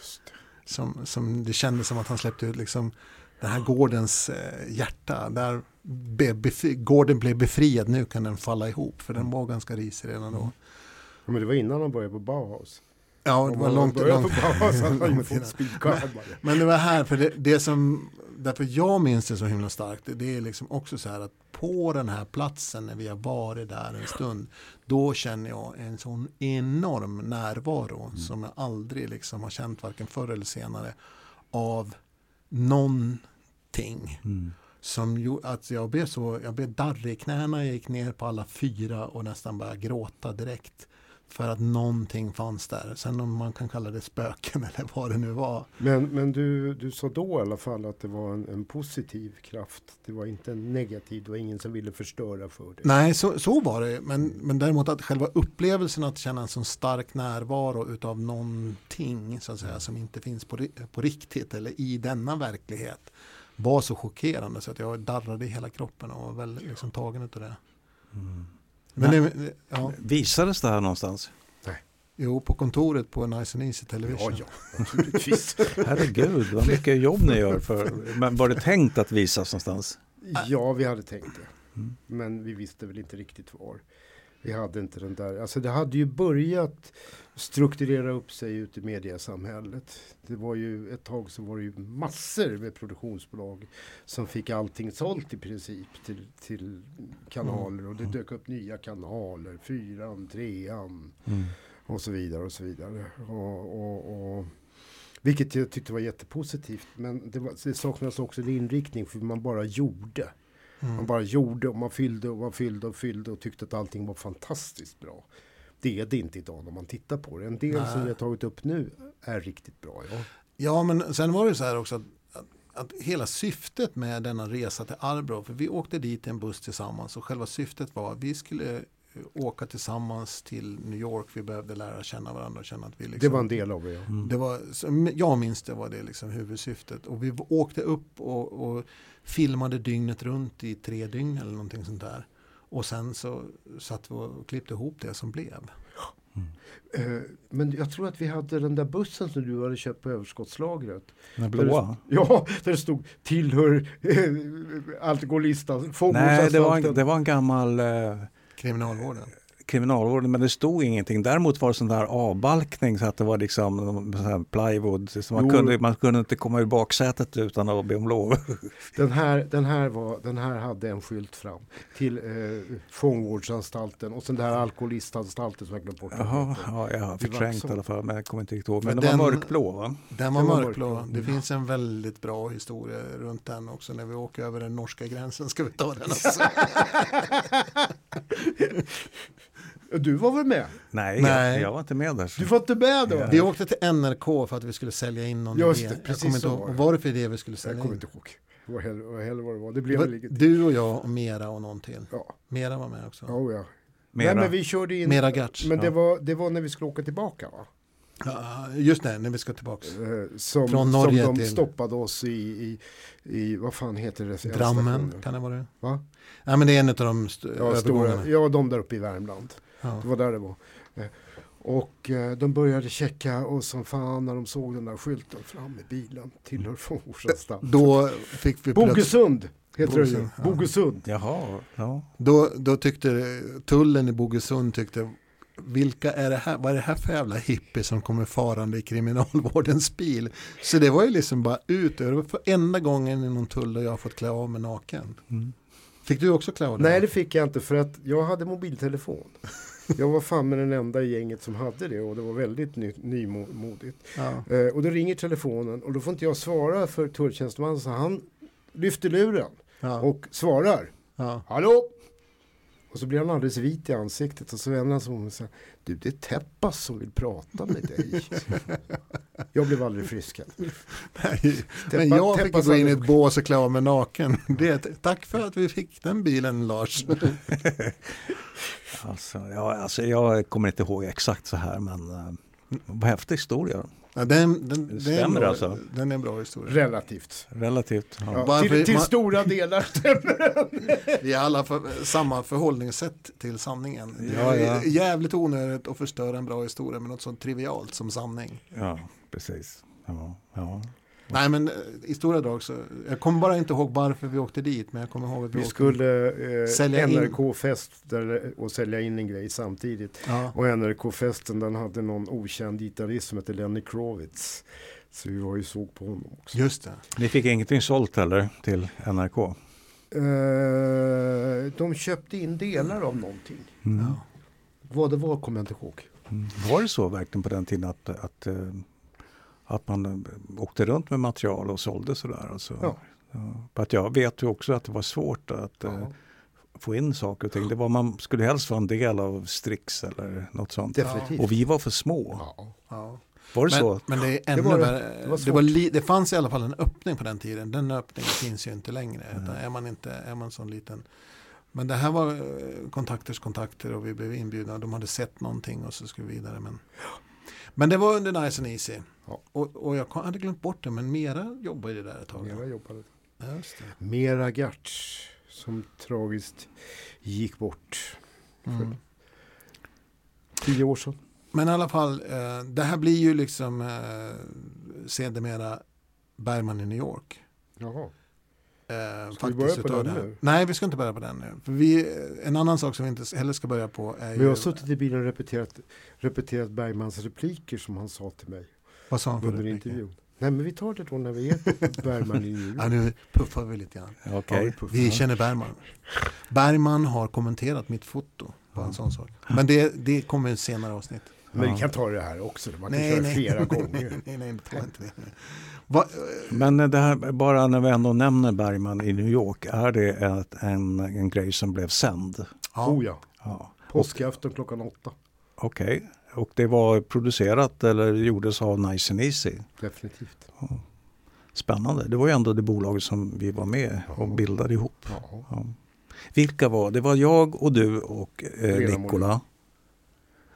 C: Som, som det kändes som att han släppte ut liksom den här gårdens eh, hjärta. Där be, befri, gården blev befriad, nu kan den falla ihop. För den var ganska risig redan då.
D: Ja, men det var innan han började på Bauhaus.
C: Ja, det var långt. *laughs* Men det var här, för det, det som, därför jag minns det så himla starkt, det, är liksom också så här att på den här platsen när vi har varit där en stund, då känner jag en sån enorm närvaro som jag aldrig liksom har känt varken förr eller senare av någonting.
A: Mm.
C: Som gjorde att jag blev så, jag blev darrig i knäna, jag gick ner på alla fyra och nästan började gråta direkt. För att någonting fanns där. Sen om man kan kalla det spöken *laughs* eller vad det nu var.
D: Men, men du, du sa då i alla fall att det var en, en positiv kraft. Det var inte en negativ. Det var ingen som ville förstöra för dig.
C: Nej, så, så var det. Men, men däremot att själva upplevelsen att känna en sån stark närvaro utav någonting så att säga, som inte finns på, på riktigt eller i denna verklighet var så chockerande så att jag darrade i hela kroppen och var väldigt liksom, tagen utav det.
A: Mm.
C: Men det, ja,
A: Visades det här någonstans?
C: jo, på kontoret på Nice and Easy Television.
D: Ja, ja, naturligtvis. *laughs*
A: Herregud, vad mycket jobb ni gör. För, men var det tänkt att visas någonstans?
D: ja, vi hade tänkt det.
A: Mm.
D: Men vi visste väl inte riktigt var. Vi hade inte den där, alltså det hade ju börjat strukturera upp sig ute i mediasamhället. Det var ju ett tag så var det ju massor med produktionsbolag som fick allting sålt i princip till, till kanaler och det dök upp nya kanaler, fyran, trean och så vidare och så vidare. Och, och, och, vilket jag tyckte var jättepositivt. Men det, var, det saknades också en inriktning för man bara gjorde.
C: Mm.
D: Man bara gjorde och man fyllde och man fyllde och fyllde och tyckte att allting var fantastiskt bra. Det är det inte idag när man tittar på det. En del
C: Nej.
D: som vi har tagit upp nu är riktigt bra. Ja.
C: Ja, men sen var det så här också att, att, att hela syftet med denna resa till Arbro, för vi åkte dit i en buss tillsammans och själva syftet var att vi skulle åka tillsammans till New York. Vi behövde lära känna varandra och känna att vi liksom,
D: Det var en del av det. Ja.
A: Mm.
C: Det var, jag minns det var det liksom huvudsyftet. Och vi åkte upp och, och filmade dygnet runt i tre dygn eller någonting sånt där. Och sen så satt vi och klippte ihop det som blev.
D: Eh, Men jag tror att vi hade den där bussen som du hade köpt på överskottslagret.
A: Den blåa?
D: Ja, där det stod tillhör eh, alkoholistan,
A: Nej, det var, en, det var en gammal eh,
C: Kriminalvården.
A: Kriminalvård, men det stod ingenting. Däremot var det sån där avbalkning så att det var liksom här plywood. Så man,
D: Jo.
A: kunde, man kunde inte komma ur baksätet utan att be om lov. *laughs*
D: Den här, den, här var, den här hade en skylt fram till eh, fångvårdsanstalten och sen den här alkoholistanstalten som jag glömt bort.
A: Jaha, ja, jag har förträngt i alla fall, men jag kommer inte riktigt ihåg. Men
C: Men
A: den var
C: den-
A: mörkblå va?
C: Den var
D: Den var
C: mörkblå.
D: mörkblå.
C: Det finns en väldigt bra historia runt den också. När vi åker över den norska gränsen ska vi ta den *laughs* också. *laughs*
D: Du var väl med?
A: Nej,
C: Nej.
A: Jag, jag var inte med där. så-
D: Du var inte med då?
C: Vi åkte till NRK för att vi skulle sälja in någon
D: Just
C: idé.
D: det,
C: Jag
D: precis
C: kommer inte ihåg.
D: det.
C: Vad det för idé vi skulle
D: Jag
C: sälja
D: kommer
C: in?
D: inte ihåg. Vad heller, vad det var. Det
C: Det
D: blev
C: var
D: inget.
C: du och jag och Mera och någon till.
D: Ja,
C: Mera var med också.
D: oh, ja.
A: Mera.
D: Nej, men vi körde in.
C: Mera Gertz.
D: Men det,
A: ja.
D: var, det var när vi skulle åka tillbaka va?
C: Ja, just det, när vi ska tillbaka.
D: Eh, Som,
C: Från Norge
D: som de
C: till-
D: stoppade oss i, i, i, vad fan heter det?
C: Drammen, kan det vara det?
D: Va?
C: Ja, men det är en av de st-
D: Ja, stora, ja, de där uppe i Värmland.
C: Ja.
D: Det var där det var. Eh, Och eh, de började checka och som fan när de såg den där skylten fram i bilen tillhör fångvårdsanstalt.
C: Då fick vi plötsligt...
D: Bogesund heter det ju.
C: Bogesund, ja.
D: Bogesund.
A: Jaha, ja.
C: Då, då tyckte tullen i Bogesund tyckte vilka är det här, vad är det här för jävla hippie som kommer farande i kriminalvårdens bil? Så det var ju liksom bara ut, det var för enda gången i någon tull där jag har fått klä av mig naken.
A: Mm.
C: Fick du också klä av dig?
D: Nej det fick jag inte för att jag hade mobiltelefon. Jag var fan med den enda i gänget som hade det och det var väldigt ny, nymodigt.
C: Ja.
D: Eh, och då ringer telefonen och då får inte jag svara för tulltjänstemannen så han lyfter luren
C: Ja.
D: och svarar.
C: ja.
D: Hallå! Och så blir han alldeles vit i ansiktet och så vänder han sig om och säger Du det är Teppas som vill prata med dig. *laughs* jag blev aldrig friskad.
C: Nej,
D: Teppa-
C: Men jag fick gå in i ett bås och klä av mig naken. Det, tack för att vi fick den bilen Lars. *laughs*
A: Alltså, ja, alltså, jag kommer inte ihåg exakt så här, men uh, vad häftig historia.
C: Ja, den, den,
A: Det
C: den,
A: stämmer
C: en bra,
A: alltså.
C: den är en bra historia.
D: Relativt.
A: Relativt. Ja.
D: Ja, till till
C: man-
D: stora delar stämmer den. *laughs*
C: Vi har alla för, samma förhållningssätt till sanningen. Det
A: Ja,
C: är
A: ja.
C: jävligt onödigt att förstöra en bra historia med något så trivialt som sanning.
A: ja, precis. Ja, ja.
C: Nej men eh, i stora drag så, jag kommer bara inte ihåg varför vi åkte dit men jag kommer ihåg att vi,
D: Vi
C: åkte
D: skulle eh,
C: Sälja in.
D: NRK-fest där, och sälja in en grej samtidigt.
C: Ja.
D: Och NRK-festen den hade någon okänd gitarrist som hette Lenny Kravitz. Så vi var ju såg på honom också.
C: Just det.
A: Ni fick ingenting sålt heller till NRK?
D: Eh, de köpte in delar av någonting.
A: Mm.
C: Ja.
D: Vad det var kommer jag inte ihåg.
A: Mm. Var det så verkligen på den tiden att, att, eh, att man eh, åkte runt med material och sålde sådär? Alltså,
D: Ja.
A: Ja. För att jag vet ju också att det var svårt att eh,
D: Ja,
A: få in saker och ting. Det var, man skulle helst vara en del av Strix eller något sånt.
D: definitivt.
A: Och vi var för små.
D: Ja.
C: Ja.
A: Var det
C: Men,
A: så?
C: men det är ännu
D: Det var det.
C: värre.
D: Det var
C: det, var li, det fanns i alla fall en öppning på den tiden. Den öppningen finns ju inte längre. Utan är man inte är man sån liten. Men det här var eh, kontakters kontakter och vi blev inbjudna. De hade sett någonting och så skulle vi vidare. Men, men det var under Nice and Easy.
D: Ja.
C: Och, och jag hade glömt bort det. Men Mera jobbade ju där ett tag.
D: Mera jobbade.
C: Just det.
D: Mera Gertz som tragiskt gick bort
C: Mm.
D: Tio år sedan.
C: Men i alla fall, eh, det här blir ju liksom eh, sedermera Bergman i New York.
D: Jaha.
C: Eh,
D: Ska vi börja på den
C: det
D: nu?
C: Nej, vi ska inte börja på den nu. För vi, en annan sak som vi inte heller ska börja på är
D: Men
C: ju...
D: jag har suttit i bilen och repeterat, repeterat Bergmans repliker som han sa till mig
C: Vad sa han för
D: under intervjun. Nej men vi tar det då när vi är *laughs* Bergman i New
C: Ja,
D: York.
C: nu puffar vi lite grann.
A: Okej.
C: Ja, vi känner Bergman. Bergman har kommenterat mitt foto på en sån sak. Men det, det kommer i ett senare avsnitt.
D: Men
A: Ja.
D: vi kan ta det här också. Man kan köra flera *laughs* gånger.
C: nej, nej, ta inte det. Va,
A: Men det här, bara när vi ändå nämner Bergman i New York, är det ett, en, en grej som blev sänd?
C: ja,
D: Oh ja,
A: Ja.
D: påskafton klockan åtta.
A: Okej, och det var producerat eller gjordes av Nice and Easy.
D: Definitivt.
A: Spännande, det var ju ändå det bolaget som vi var med och bildade ihop.
D: Ja.
A: Ja. Vilka var det? var jag och du och eh,
D: Lena
A: Nikola.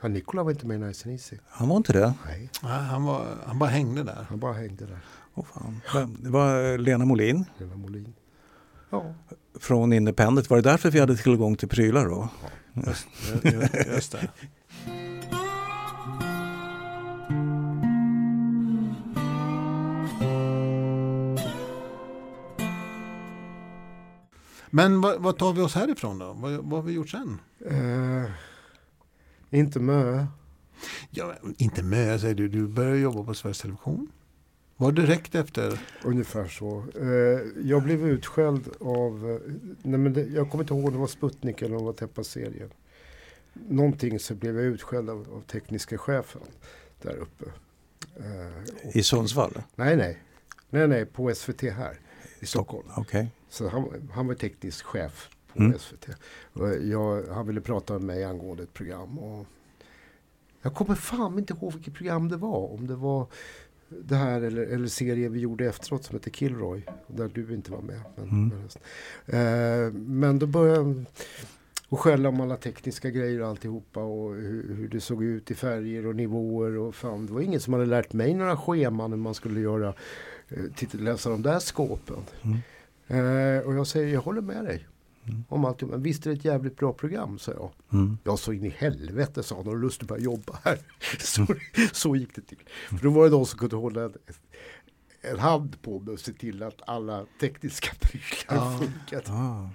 D: Ja, Nikola var inte med i Nice and Easy.
A: Han var inte det?
D: Nej,
C: nej, han, var, han bara hängde där.
D: han bara hängde där.
A: Åh fan. Det var eh, Lena Molin
D: Lena Molin. Ja,
A: från Independent. Var det därför vi hade tillgång till prylar då?
C: Just, just det. Men vad, vad tar vi oss härifrån då? Vad, vad har vi gjort sen?
D: eh, inte Mö.
C: Ja, inte med, säger du. Du började jobba på Sveriges Television. Var direkt efter?
D: Ungefär så. Eh, jag blev utskälld av, eh, nej men det, jag kommer inte ihåg om det var Sputnik eller om det var Teppa-serien. Någonting så blev jag utskälld av, av tekniska chefen där uppe. Eh, och-
A: I Sundsvall?
D: Nej, nej. Nej, nej, på SVT här i Stockholm.
A: Okej.
D: Så han, han var teknisk chef på
A: Mm.
D: SVT. Jag, han ville prata med mig angående ett program. Och jag kommer fan inte ihåg vilket program det var. Om det var det här eller, eller serien vi gjorde efteråt som heter Kilroy. Där du inte var med. Men,
A: Mm.
D: men, eh, men då började jag och skälla om alla tekniska grejer och alltihopa och hur, hur det såg ut i färger och nivåer och fan. Det var ingen som hade lärt mig några scheman hur man skulle göra, eh, titta, läsa de där skåpen.
A: Mm.
D: Eh, och jag säger, jag håller med dig.
A: Mm.
D: Om allt. Men visst är det ett jävligt bra program, sa jag.
A: Mm.
D: Jag så in i helvete, sa han, har du lust att börja jobba här? *laughs* så, så gick det till. För då var det de som kunde hålla en, en hand på mig och se till att alla tekniska prylar
C: Ja.
D: funkade.
A: Ah.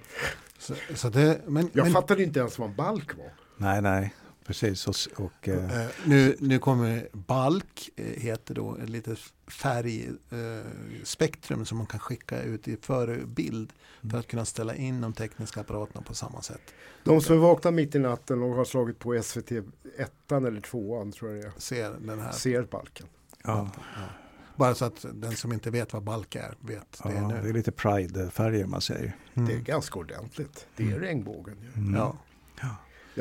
C: Så, så det, men,
D: Jag
C: men,
D: fattade inte ens vad en balk var.
A: Nej, nej, precis. Och, och, eh,
C: eh, nu, nu kommer balk, eh, heter då ett litet färgspektrum eh, spektrum som man kan skicka ut i förebild för att kunna ställa in de tekniska apparaterna på samma sätt.
D: De som vaknar mitt i natten och har slagit på SVT ettan eller tvåan tror jag det är.
C: Ser den här.
D: Ser balken.
A: ja,
C: Bara så att den som inte vet vad balk är vet det
A: ja,
C: nu.
A: det är lite Pride-färger man säger.
C: Mm.
D: Det är ganska ordentligt. Det är regnbågen ju.
A: Mm.
C: Ja.
D: Ja,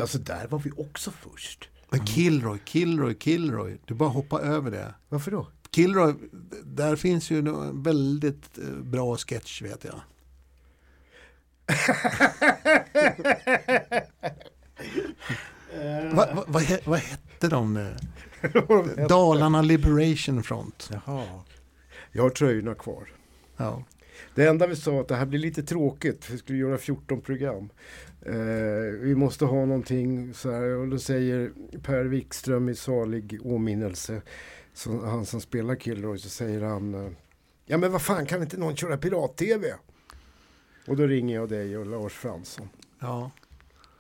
D: så där var vi också först.
C: Men Kilroy, Kilroy, Kilroy. Du bara hoppa över det.
D: Varför då?
C: Kilroy, där finns ju en väldigt eh, bra sketch vet jag. *laughs* Va, va, vad, he- vad hette de nu? *laughs* Dalarna Liberation Front.
A: Jaha.
D: Jag har tröjorna kvar.
C: Ja.
D: Det enda vi sa att det här blir lite tråkigt. Vi skulle göra 14 program. Eh, vi måste ha någonting så här. Och då säger Per Wikström i salig åminnelse. Så, han som spelar Kilroy. Så säger han. Eh, ja men vad fan kan inte någon köra pirat-tv? Och då ringer jag dig och Lars Fransson.
C: ja.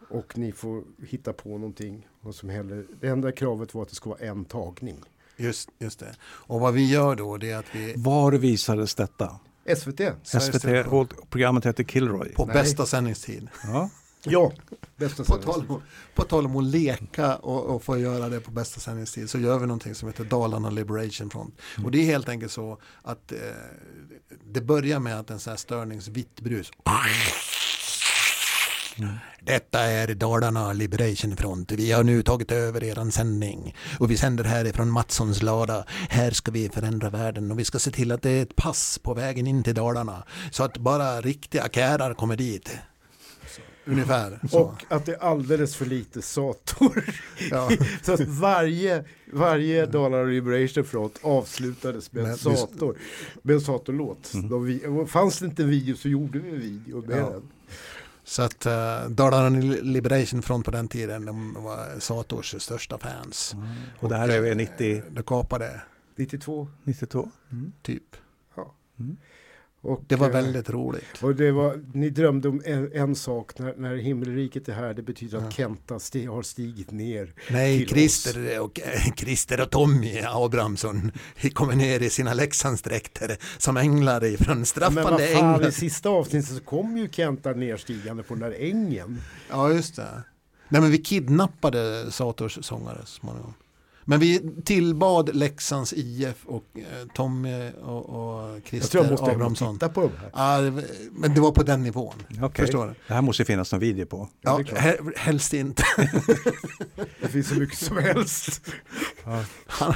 D: Och ni får hitta på någonting. Vad som heller. Det enda kravet var att det ska vara en tagning.
C: Just, just det. Och vad vi gör då det är att vi
A: Var visades detta?
D: SVT.
A: SVT, och programmet heter Kilroy.
C: på
D: Nej.
C: bästa sändningstid.
A: Ja.
D: Ja, bästa
C: På tal, om, på tal om att leka och, och få göra det på bästa sändningstid så gör vi någonting som heter Dalarna Liberation Front. Och det är helt enkelt så att eh, det börjar med att en sån här störningsvitt brus. Detta är Dalarna Liberation Front. Vi har nu tagit över eran sändning och vi sänder härifrån Matssons lada. Här ska vi förändra världen och vi ska se till att det är ett pass på vägen in till Dalarna så att bara riktiga kärar kommer dit. Ungefär så.
D: Och att det är alldeles för lite sator.
C: Ja. *laughs*
D: Så att varje, varje Dalarna Liberation Front avslutades med en sator. Med en satorlåt. De och fanns det inte en video så gjorde vi en video med
C: Ja.
D: den.
C: Så att uh, Dalarna Liberation Front på den tiden, de var Sators största fans.
A: Mm. Och det här är väl 90,
C: Det kapade
D: 92.
A: 92?
C: typ.
A: Mm.
D: Och,
C: Det var
D: eh,
C: väldigt roligt.
D: Och det var, ni drömde om en, en sak, när, när himmelriket är här, det betyder att
C: Ja.
D: Kenta sti, har stigit ner.
C: Nej, Christer och, eh, Christer och Tommy Abrahamsson kommer ner i sina Leksandsdräkter som änglar ifrån
D: Men vad
C: straffande
D: fan,
C: änglar.
D: i sista avsnittet så kom ju Kenta nerstigande på den där ängen.
C: Ja, just det. Nej, men vi kidnappade Sators sångare så småningom. Men vi tillbad Leksands IF och eh, Tommy och, och
D: Jag
C: Christer
D: tror jag måste
C: Abrahamsson.
D: titta på de här.
C: Ja, det men det var på den nivån.
A: Okej.
C: Förstår du?
A: Det här måste ju finnas någon video på.
D: Ja,
C: Ja,
D: det är klart.
C: he- helst inte. *laughs*
D: Det finns så mycket som helst.
C: Han,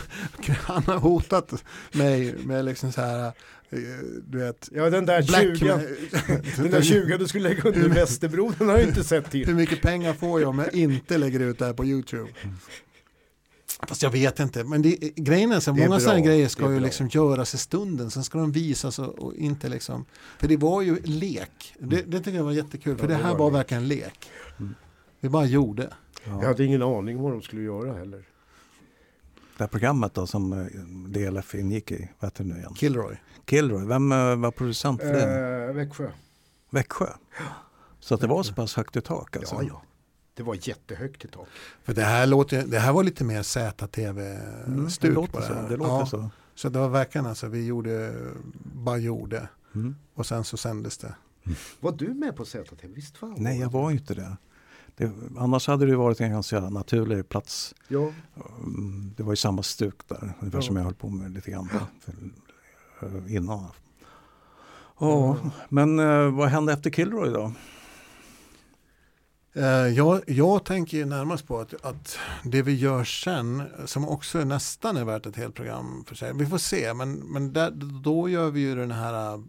C: han har hotat mig med liksom så här, eh, du vet,
D: Ja, den där
C: Black
D: 20, *laughs* den där 20 du skulle lägga under Västerbro, den har jag inte sett till.
C: Hur mycket pengar får jag om jag inte lägger ut det här på YouTube? Fast jag vet inte, men det, grejen är så
D: Det är
C: många
D: bra,
C: sådana grejer ska ju liksom göras i stunden, sen ska de visas och, och inte liksom, för det var ju lek. Det, det tycker jag var jättekul, för
D: Ja,
C: det
D: det
C: här
D: var
C: var verkligen lek.
A: Mm.
C: Vi bara gjorde.
A: Ja.
D: Jag hade ingen aning om vad de skulle göra heller.
A: Det här programmet då som eh, DLF ingick i, vad heter det nu igen?
C: Kilroy.
A: Kilroy, vem eh, var producent för det?
D: Eh, Växjö.
A: Växjö? Så att det var så pass högt i tak alltså?
D: Ja, ja. Det var jättehögt i tak.
C: För det här, låter, det här var lite mer
A: Mm,
C: ZTV-stuk
A: det
C: på
A: låter
C: det
A: så. Det låter
C: ja,
A: så.
C: så det var verkligen alltså, vi gjorde, bara gjorde.
A: Mm.
C: Och sen så sändes det.
D: Var du med på ZTV? Visst fan var
A: Nej, jag var ju inte det. det. Annars hade det varit en ganska naturlig plats.
D: Ja,
A: Mm, Det var ju samma stuk där, ungefär
D: Ja.
A: som jag höll på med lite grann för, eh, innan. Ja, men eh, vad hände efter Kilroy då?
C: Eh, Jag, jag tänker närmast på att, att det vi gör sen, som också nästan är värt ett helt program för sig. Vi får se, men, men där, då gör vi ju den här uh,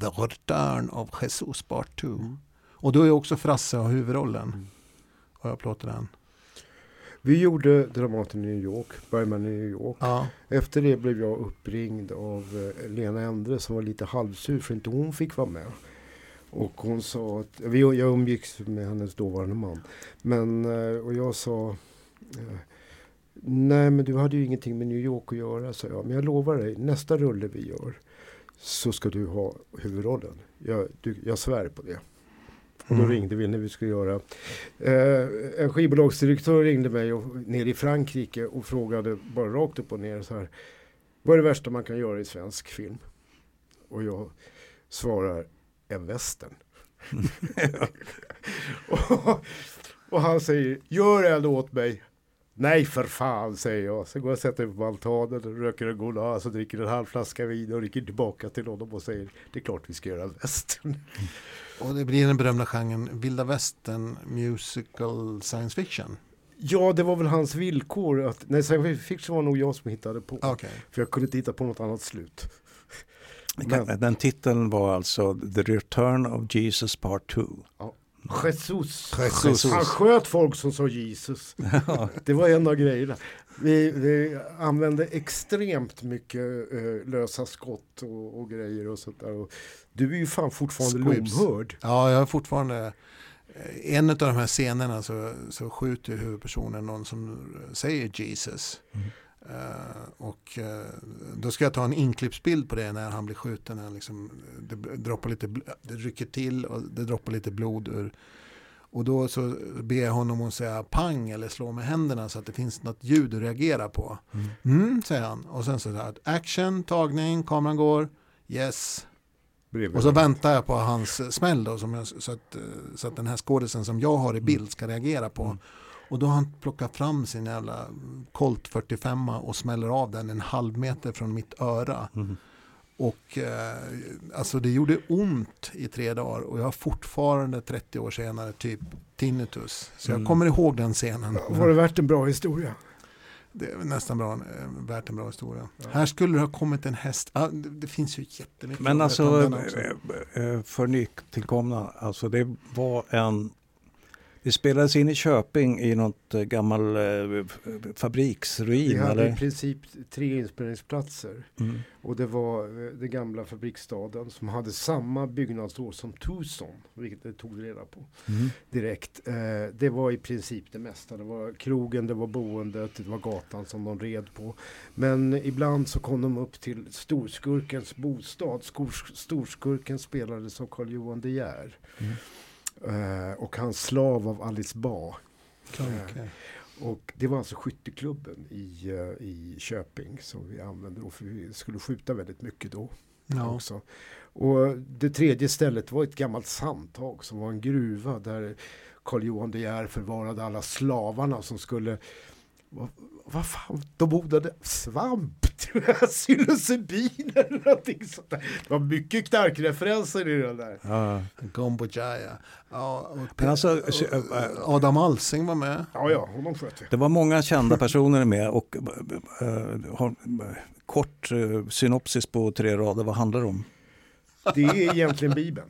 C: The Return of Jesus Part 2.
D: Mm.
C: Och då är också Frasse har huvudrollen. Och jag plåter den.
D: vi gjorde Dramaten i New York, Bergman i New York.
C: Ja.
D: Efter det blev jag uppringd av eh, Lena Endre som var lite halvsur för inte hon fick vara med. Och hon sa att, vi, jag umgicks med hennes dåvarande man. Men, eh, och jag sa, eh, nej men du hade ju ingenting med New York att göra, sa jag. Men jag lovar dig, nästa rulle vi gör så ska du ha huvudrollen. Jag, du, jag svär på det. Och då
C: Mm.
D: ringde vi när vi skulle göra. Eh, en skivbolagsdirektör ringde mig och, ner i Frankrike och frågade bara rakt upp och ner så här. Vad är det värsta man kan göra i svensk film? Och jag svarar en western. *laughs* och, och han säger gör en åt mig. Nej för fan säger jag. Sen går jag och sätter mig på altanen röker en Golas och dricker en halv flaska vin och ringer tillbaka till honom och säger det är klart vi ska göra en western.
C: Och det blir den berömda genren vilda västern musical science fiction.
D: Ja, det var väl hans villkor. Att, nej, science fiction var nog jag som hittade på.
C: Okej.
D: För jag kunde inte hitta på något annat slut. Men,
A: Den titeln var alltså The Return of Jesus Part 2.
D: Jesus.
C: Jesus.
D: Han sköt folk som sa Jesus. *laughs* Det var en av grejerna. Vi, vi använde extremt mycket eh, lösa skott och, och grejer och sånt där. Och du är ju fan fortfarande lomhörd.
C: Ja, jag är fortfarande... eh, En av de här scenerna så, så skjuter huvudpersonen någon som säger Jesus.
A: Mm.
C: Eh, och eh, då ska jag ta en inklippsbild på det när han blir skjuten. När han liksom, det, droppar lite, det rycker till och det droppar lite blod ur. Och då så ber jag honom att säga pang eller slå med händerna så att det finns något ljud att reagera på.
A: Mm.
C: Mm, säger han. Och sen så där, action, tagning, kameran går, yes.
D: Bredvid
C: Och så väntar jag på hans eh, smäll då, som jag, så, att, eh, så att den här skådisen som jag har i bild ska reagera på.
A: Mm.
C: Och då har han plockat fram sin jävla Colt 45 och smäller av den en halv meter från mitt öra.
A: Mm.
C: Och eh, alltså det gjorde ont i tre dagar och jag har fortfarande 30 år senare typ tinnitus. Så jag
A: Mm.
C: kommer ihåg den scenen.
D: Var det värt en bra historia?
C: Det är nästan bra, eh, värt en bra historia.
D: Ja.
C: Här skulle det ha kommit en häst. Ah, det, det finns ju jättemycket.
A: Men alltså eh, eh, för nytillkomna, alltså det var en Det spelades in i Köping i något eh, gammal eh, fabriksruin.
D: Vi hade
A: eller?
D: i princip tre inspelningsplatser.
A: Mm.
D: Och det var eh, den gamla fabriksstaden som hade samma byggnadsår som Tucson. Vilket det tog reda på
A: Mm.
D: direkt. Eh, det var i princip det mesta. Det var krogen, det var boendet, det var gatan som de red på. Men ibland så kom de upp till storskurkens bostad. Skor- Storskurken spelades av Carl Johan De Geer.
A: Mm.
D: Eh, och hans slav av Alice Ba.
C: Okej.
D: Och det var alltså skytteklubben i, eh, i Köping som vi använde då för vi skulle skjuta väldigt mycket då
C: Ja.
D: också. Och det tredje stället var ett gammalt sandtag som var en gruva där Karl Johan De Geer förvarade alla slavarna som skulle vad, vad fan, de odlade svamp, psilocybin eller någonting sånt där. Det var mycket knarkreferenser i den där.
A: Ja.
C: Gombo Jaya. Ja,
A: Men alltså, äh,
C: Adam Alsing var med.
D: Ja, ja, honom sköt vi.
A: Det var många kända personer med och äh, har äh, kort synopsis på tre rader. Vad handlar det om?
D: Det är egentligen Bibeln.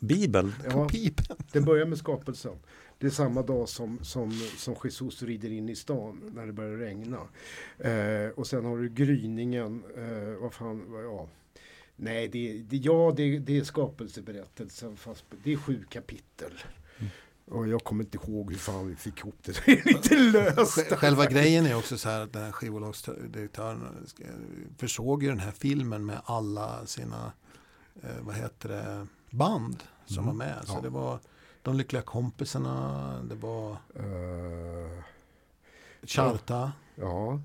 A: Bibel?
D: Ja,
C: Pipen.
D: det börjar med skapelsen. Det är samma dag som, som, som Jesus rider in i stan när det börjar regna. Eh, och sen har du gryningen. Eh, vad fan, vad- ja. Nej, det, det, ja, det, det är skapelseberättelsen fast det är sju kapitel. Och jag kommer inte ihåg hur fan vi fick ihop det. *laughs* Det är lite löst.
C: Sj- Själva grejen är också så här att den här skivbolagsdirektören försåg ju den här filmen med alla sina eh, vad heter det, band som
A: Mm.
C: var med. Så
D: Ja.
C: det var De lyckliga kompisarna, det var
D: Eh,
C: Charta.
D: ja.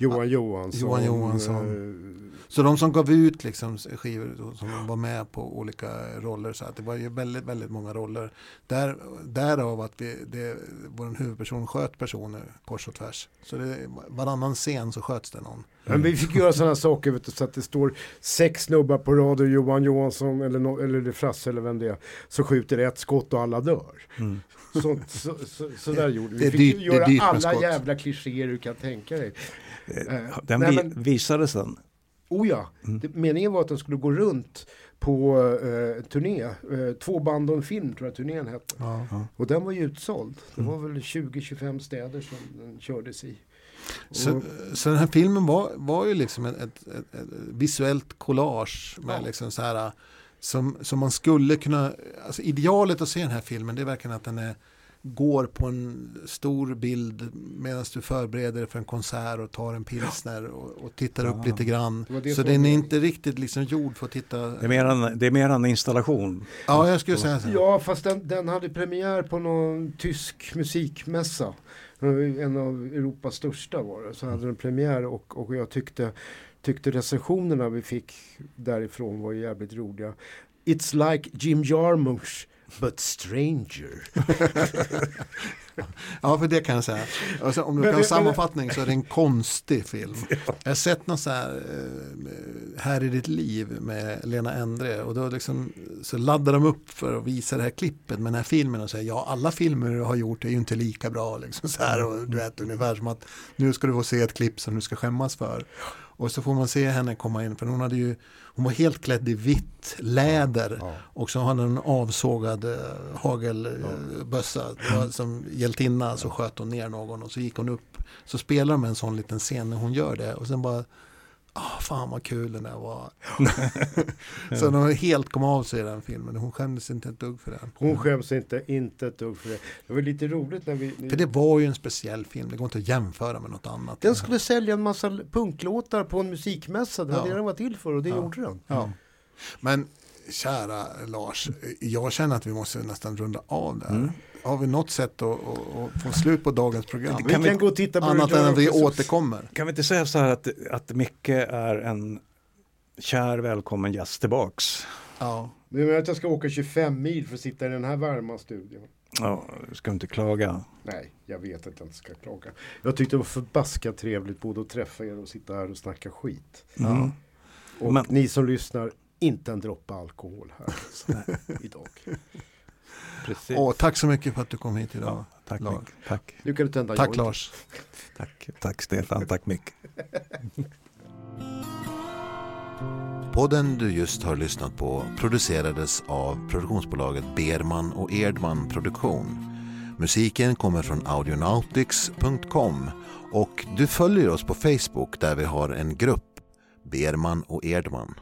D: Johan Johansson.
C: Johan Johansson.
D: eh,
C: Så de som gav ut liksom skivor som var med på olika roller. Så att det var ju väldigt, väldigt många roller. Där, därav att vi, det, vår huvudperson sköt personer kors och tvärs. Så det, varannan scen så sköts det någon.
D: Men vi fick göra sådana saker vet du, så att det står sex snubbar på rad och Johan Johansson eller, no, eller det Frasse eller vem det är. Så skjuter ett skott och alla dör.
A: Mm.
D: Så, så, så, så där gjorde vi.
C: Det
D: Vi fick
C: dyrt- det
D: göra alla
C: skott.
D: jävla klichéer du kan tänka dig.
A: Eh, Den
D: nej,
A: vi,
D: men-
A: visades den.
D: Oh ja,
A: Mm.
D: det, meningen var att den skulle gå runt på eh, turné. Eh, två band och en film tror jag turnén hette.
C: Ja.
D: Och den var ju utsåld. Det
A: Mm.
D: var väl 20-25 städer som den kördes i.
C: Så,
D: Och-
C: så den här filmen var, var ju liksom ett, ett, ett, ett visuellt collage med
D: Ja.
C: liksom så här som, som man skulle kunna, alltså idealet att se den här filmen det är verkligen att den är, går på en stor bild medan du förbereder dig för en konsert och tar en pilsner och, och tittar upp
A: Ja.
C: lite grann.
D: Det det
C: så den är inte riktigt liksom gjord för att titta.
A: Det är mer en, det är mer en installation.
C: Ja, jag skulle säga så.
D: Ja, fast den, den hade premiär på någon tysk musikmässa. En av Europas största var det. Så hade den premiär och, och jag tyckte, tyckte recensionerna vi fick därifrån var jävligt roliga. It's like Jim Jarmusch but stranger. *laughs*
C: Ja, för det kan jag säga. Alltså, om du kan
D: det-
C: sammanfattning så är det en konstig film. *laughs* Jag har sett något så här, eh, här i ditt liv med Lena Endre och då liksom, så laddar de upp för att visa det här klippet med den här filmen och säger ja alla filmer du har gjort är ju inte lika bra. Liksom, så här, och du vet ungefär som att nu ska du få se ett klipp som du ska skämmas för. Och så får man se henne komma in för hon hade ju hon var helt klädd i vitt läder
D: Ja.
C: och så hade hon en avsågad eh, hagelbössa. Var som hjältinna så sköt hon ner någon och så gick hon upp. Så spelar de en sån liten scen när hon gör det och sen bara Ah, fan vad kul den där var. *laughs* så de helt kom av sig i den filmen. Hon skämdes inte ett dugg för den.
D: Hon skäms inte, inte ett dugg för det. Det var lite roligt när vi...
C: För det var ju en speciell film. Det går inte att jämföra med något annat.
D: Den skulle sälja en massa punklåtar på en musikmässa. Det var
C: Ja.
D: det den var till för och det
C: Ja.
D: gjorde den.
C: Ja. Men kära Lars, jag känner att vi måste nästan runda av där.
A: Mm.
C: Har vi något sätt att, att, att få slut på dagens program?
D: Vi kan,
A: vi-
D: gå och titta på
C: Annat än att vi återkommer.
A: Kan vi inte säga så här att, att Micke är en kär välkommen gäst tillbaks?
C: Ja.
D: Du menar att jag ska åka 25 mil för att sitta i den här varma studion?
A: Ja, du ska inte klaga.
D: Nej, jag vet att jag inte ska klaga. Jag tyckte det var förbaskat trevligt både att träffa er och sitta här och snacka skit.
A: Mm.
D: Och
A: Men-
D: ni som lyssnar, inte en droppe alkohol här idag.
A: Precis.
C: Och tack så mycket för att du kom hit idag.
A: ja, tack
C: Lars.
A: Tack.
D: Nu kan du tända
C: Tack
D: joint.
C: Lars.
A: Tack, tack Stefan, tack Mick. *laughs*
B: Podden du just har lyssnat på producerades av produktionsbolaget Berman och Erdman Produktion. Musiken kommer från audionautics.com och du följer oss på Facebook där vi har en grupp, Berman och Erdman.